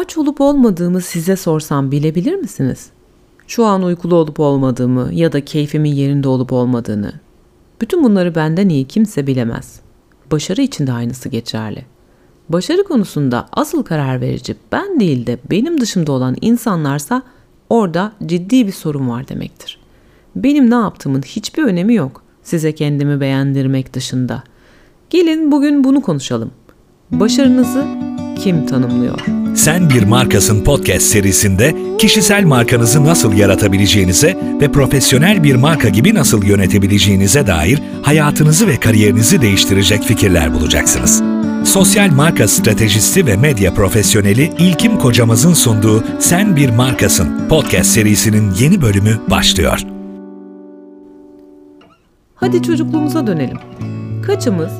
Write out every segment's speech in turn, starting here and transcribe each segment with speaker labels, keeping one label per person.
Speaker 1: Aç olup olmadığımı size sorsam bilebilir misiniz? Şu an uykulu olup olmadığımı ya da keyfimin yerinde olup olmadığını. Bütün bunları benden iyi kimse bilemez. Başarı için de aynısı geçerli. Başarı konusunda asıl karar verici ben değil de benim dışımda olan insanlarsa orada ciddi bir sorun var demektir. Benim ne yaptığımın hiçbir önemi yok size kendimi beğendirmek dışında. Gelin bugün bunu konuşalım. Başarınızı kim tanımlıyor?
Speaker 2: Sen bir markasın podcast serisinde kişisel markanızı nasıl yaratabileceğinize ve profesyonel bir marka gibi nasıl yönetebileceğinize dair hayatınızı ve kariyerinizi değiştirecek fikirler bulacaksınız. Sosyal marka stratejisti ve medya profesyoneli İlkim Kocamaz'ın sunduğu Sen Bir Markasın podcast serisinin yeni bölümü başlıyor.
Speaker 1: Hadi çocukluğumuza dönelim. Kaçımız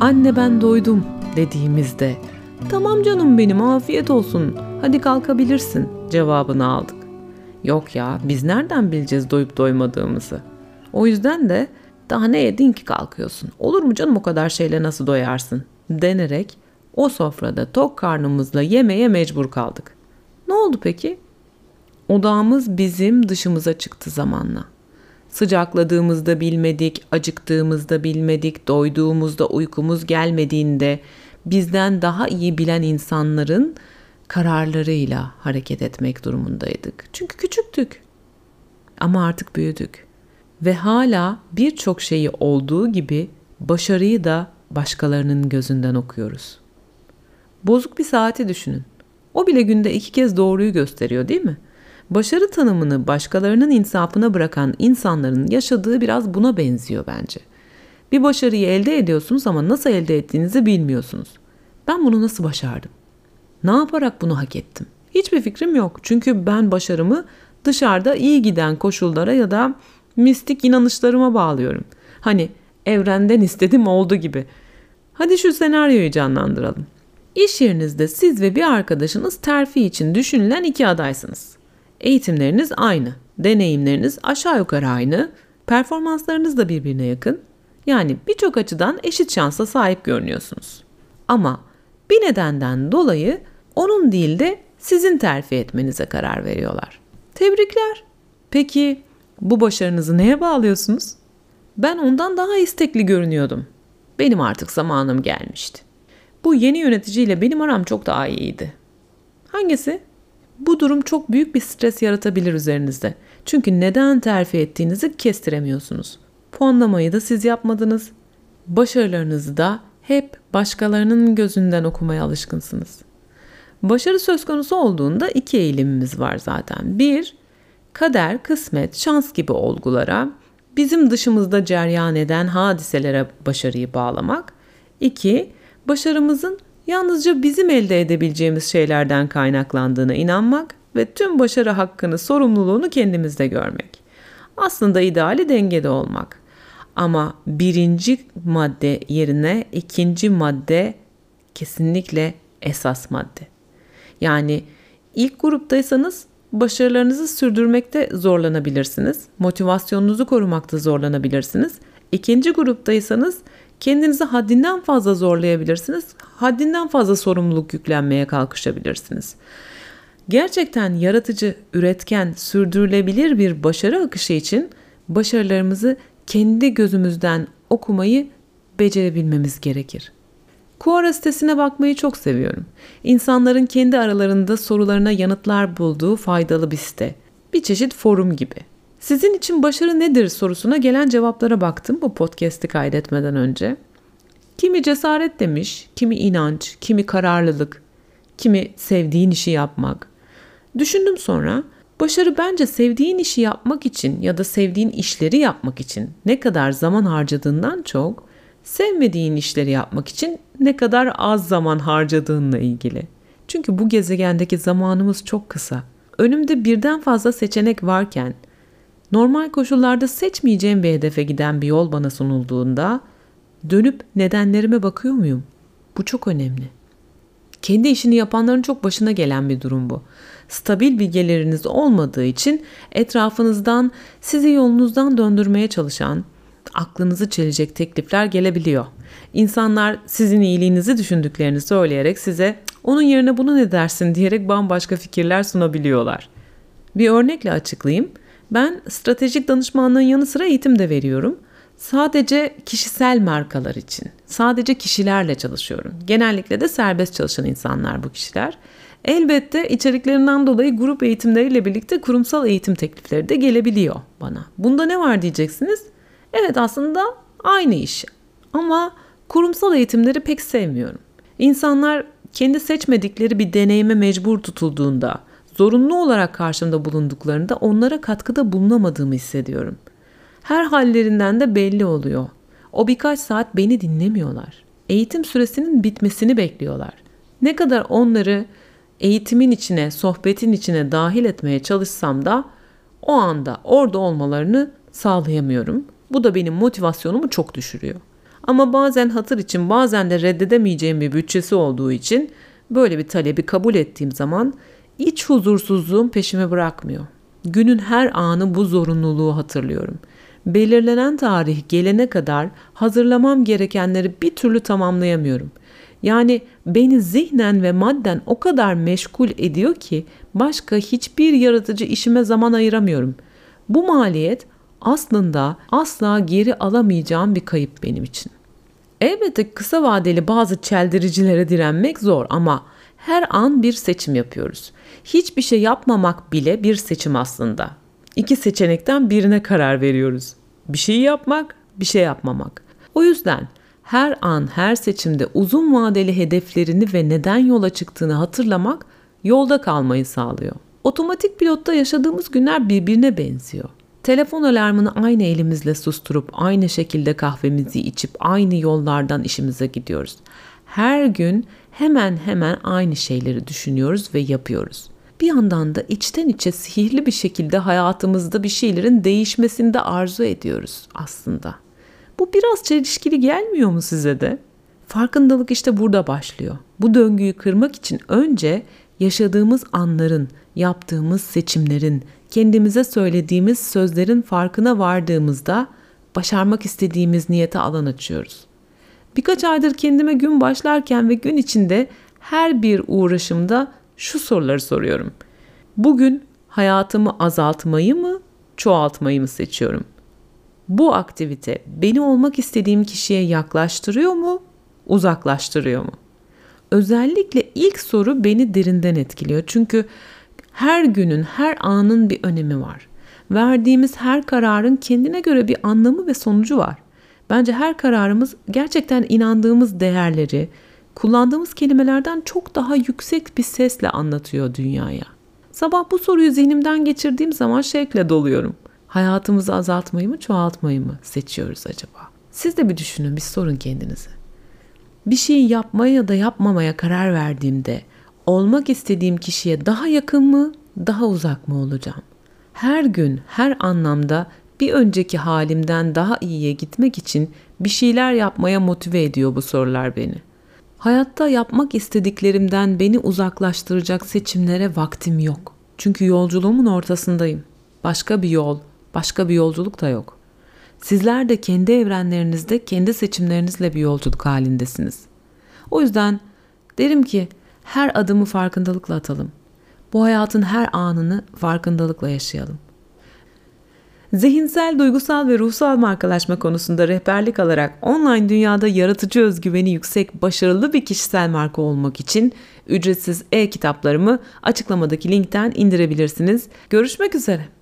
Speaker 1: anne ben doydum dediğimizde tamam canım benim afiyet olsun hadi kalkabilirsin cevabını aldık. Yok ya biz nereden bileceğiz doyup doymadığımızı. O yüzden de daha ne yedin ki kalkıyorsun olur mu canım o kadar şeyle nasıl doyarsın denerek o sofrada tok karnımızla yemeye mecbur kaldık. Ne oldu peki? Odağımız bizim dışımıza çıktı zamanla. Sıcakladığımızda bilmedik, acıktığımızda bilmedik, doyduğumuzda uykumuz gelmediğinde bizden daha iyi bilen insanların kararlarıyla hareket etmek durumundaydık. Çünkü küçüktük. Ama artık büyüdük. Ve hala birçok şeyi olduğu gibi başarıyı da başkalarının gözünden okuyoruz. Bozuk bir saati düşünün. O bile günde iki kez doğruyu gösteriyor değil mi? Başarı tanımını başkalarının insafına bırakan insanların yaşadığı biraz buna benziyor bence. Bir başarıyı elde ediyorsunuz ama nasıl elde ettiğinizi bilmiyorsunuz. Ben bunu nasıl başardım? Ne yaparak bunu hak ettim? Hiçbir fikrim yok. Çünkü ben başarımı dışarıda iyi giden koşullara ya da mistik inanışlarıma bağlıyorum. Hani evrenden istedim oldu gibi. Hadi şu senaryoyu canlandıralım. İş yerinizde siz ve bir arkadaşınız terfi için düşünülen iki adaysınız. Eğitimleriniz aynı, deneyimleriniz aşağı yukarı aynı, performanslarınız da birbirine yakın. Yani birçok açıdan eşit şansa sahip görünüyorsunuz. Ama bir nedenden dolayı onun değil de sizin terfi etmenize karar veriyorlar. Tebrikler. Peki bu başarınızı neye bağlıyorsunuz? Ben ondan daha istekli görünüyordum. Benim artık zamanım gelmişti. Bu yeni yöneticiyle benim aram çok daha iyiydi. Hangisi? Bu durum çok büyük bir stres yaratabilir üzerinizde. Çünkü neden terfi ettiğinizi kestiremiyorsunuz. Puanlamayı da siz yapmadınız. Başarılarınızı da hep başkalarının gözünden okumaya alışkınsınız. Başarı söz konusu olduğunda iki eğilimimiz var zaten. Bir, kader, kısmet, şans gibi olgulara, bizim dışımızda ceryan eden hadiselere başarıyı bağlamak. İki, başarımızın yalnızca bizim elde edebileceğimiz şeylerden kaynaklandığına inanmak ve tüm başarı hakkını, sorumluluğunu kendimizde görmek. Aslında ideali dengede olmak. Ama birinci madde yerine ikinci madde kesinlikle esas madde. Yani ilk gruptaysanız başarılarınızı sürdürmekte zorlanabilirsiniz. Motivasyonunuzu korumakta zorlanabilirsiniz. İkinci gruptaysanız kendinizi haddinden fazla zorlayabilirsiniz. Haddinden fazla sorumluluk yüklenmeye kalkışabilirsiniz. Gerçekten yaratıcı, üretken, sürdürülebilir bir başarı akışı için başarılarımızı kendi gözümüzden okumayı becerebilmemiz gerekir. Quora sitesine bakmayı çok seviyorum. İnsanların kendi aralarında sorularına yanıtlar bulduğu faydalı bir site. Bir çeşit forum gibi. Sizin için başarı nedir sorusuna gelen cevaplara baktım bu podcast'i kaydetmeden önce. Kimi cesaret demiş, kimi inanç, kimi kararlılık, kimi sevdiğin işi yapmak. Düşündüm sonra başarı bence sevdiğin işi yapmak için ya da sevdiğin işleri yapmak için ne kadar zaman harcadığından çok sevmediğin işleri yapmak için ne kadar az zaman harcadığınla ilgili. Çünkü bu gezegendeki zamanımız çok kısa. Önümde birden fazla seçenek varken normal koşullarda seçmeyeceğim bir hedefe giden bir yol bana sunulduğunda dönüp nedenlerime bakıyor muyum? Bu çok önemli. Kendi işini yapanların çok başına gelen bir durum bu. Stabil bir geliriniz olmadığı için etrafınızdan sizi yolunuzdan döndürmeye çalışan, aklınızı çelecek teklifler gelebiliyor. İnsanlar sizin iyiliğinizi düşündüklerini söyleyerek size Onun yerine bunu ne dersin diyerek bambaşka fikirler sunabiliyorlar. Bir örnekle açıklayayım. Ben stratejik danışmanlığın yanı sıra eğitim de veriyorum. Sadece kişisel markalar için, sadece kişilerle çalışıyorum. Genellikle de serbest çalışan insanlar bu kişiler. Elbette içeriklerinden dolayı grup eğitimleriyle birlikte kurumsal eğitim teklifleri de gelebiliyor bana. Bunda ne var diyeceksiniz? Evet aslında aynı iş. Ama kurumsal eğitimleri pek sevmiyorum. İnsanlar kendi seçmedikleri bir deneyime mecbur tutulduğunda, zorunlu olarak karşımda bulunduklarında onlara katkıda bulunamadığımı hissediyorum. Her hallerinden de belli oluyor. O birkaç saat beni dinlemiyorlar. Eğitim süresinin bitmesini bekliyorlar. Ne kadar onları eğitimin içine, sohbetin içine dahil etmeye çalışsam da o anda orada olmalarını sağlayamıyorum. Bu da benim motivasyonumu çok düşürüyor. Ama bazen hatır için bazen de reddedemeyeceğim bir bütçesi olduğu için böyle bir talebi kabul ettiğim zaman iç huzursuzluğum peşimi bırakmıyor. Günün her anı bu zorunluluğu hatırlıyorum. Belirlenen tarih gelene kadar hazırlamam gerekenleri bir türlü tamamlayamıyorum. Yani beni zihnen ve madden o kadar meşgul ediyor ki başka hiçbir yaratıcı işime zaman ayıramıyorum. Bu maliyet aslında asla geri alamayacağım bir kayıp benim için. Elbette kısa vadeli bazı çeldiricilere direnmek zor ama her an bir seçim yapıyoruz. Hiçbir şey yapmamak bile bir seçim aslında. İki seçenekten birine karar veriyoruz. Bir şey yapmak, bir şey yapmamak. O yüzden her an, her seçimde uzun vadeli hedeflerini ve neden yola çıktığını hatırlamak yolda kalmayı sağlıyor. Otomatik pilotta yaşadığımız günler birbirine benziyor. Telefon alarmını aynı elimizle susturup aynı şekilde kahvemizi içip aynı yollardan işimize gidiyoruz. Her gün hemen hemen aynı şeyleri düşünüyoruz ve yapıyoruz. Bir yandan da içten içe sihirli bir şekilde hayatımızda bir şeylerin değişmesini de arzu ediyoruz aslında. Bu biraz çelişkili gelmiyor mu size de? Farkındalık işte burada başlıyor. Bu döngüyü kırmak için önce yaşadığımız anların, yaptığımız seçimlerin, kendimize söylediğimiz sözlerin farkına vardığımızda başarmak istediğimiz niyete alan açıyoruz. Birkaç aydır kendime gün başlarken ve gün içinde her bir uğraşımda şu soruları soruyorum. Bugün hayatımı azaltmayı mı, çoğaltmayı mı seçiyorum? Bu aktivite beni olmak istediğim kişiye yaklaştırıyor mu, uzaklaştırıyor mu? Özellikle ilk soru beni derinden etkiliyor. Çünkü her günün, her anın bir önemi var. Verdiğimiz her kararın kendine göre bir anlamı ve sonucu var. Bence her kararımız gerçekten inandığımız değerleri, kullandığımız kelimelerden çok daha yüksek bir sesle anlatıyor dünyaya. Sabah bu soruyu zihnimden geçirdiğim zaman şevkle doluyorum. Hayatımızı azaltmayı mı, çoğaltmayı mı seçiyoruz acaba? Siz de bir düşünün, bir sorun kendinize. Bir şeyi yapmaya ya da yapmamaya karar verdiğimde olmak istediğim kişiye daha yakın mı, daha uzak mı olacağım? Her gün, her anlamda bir önceki halimden daha iyiye gitmek için bir şeyler yapmaya motive ediyor bu sorular beni. Hayatta yapmak istediklerimden beni uzaklaştıracak seçimlere vaktim yok. Çünkü yolculuğumun ortasındayım. Başka bir yol, başka bir yolculuk da yok. Sizler de kendi evrenlerinizde kendi seçimlerinizle bir yolculuk halindesiniz. O yüzden derim ki her adımı farkındalıkla atalım. Bu hayatın her anını farkındalıkla yaşayalım. Zihinsel, duygusal ve ruhsal markalaşma konusunda rehberlik alarak online dünyada yaratıcı özgüveni yüksek, başarılı bir kişisel marka olmak için ücretsiz e-kitaplarımı açıklamadaki linkten indirebilirsiniz. Görüşmek üzere.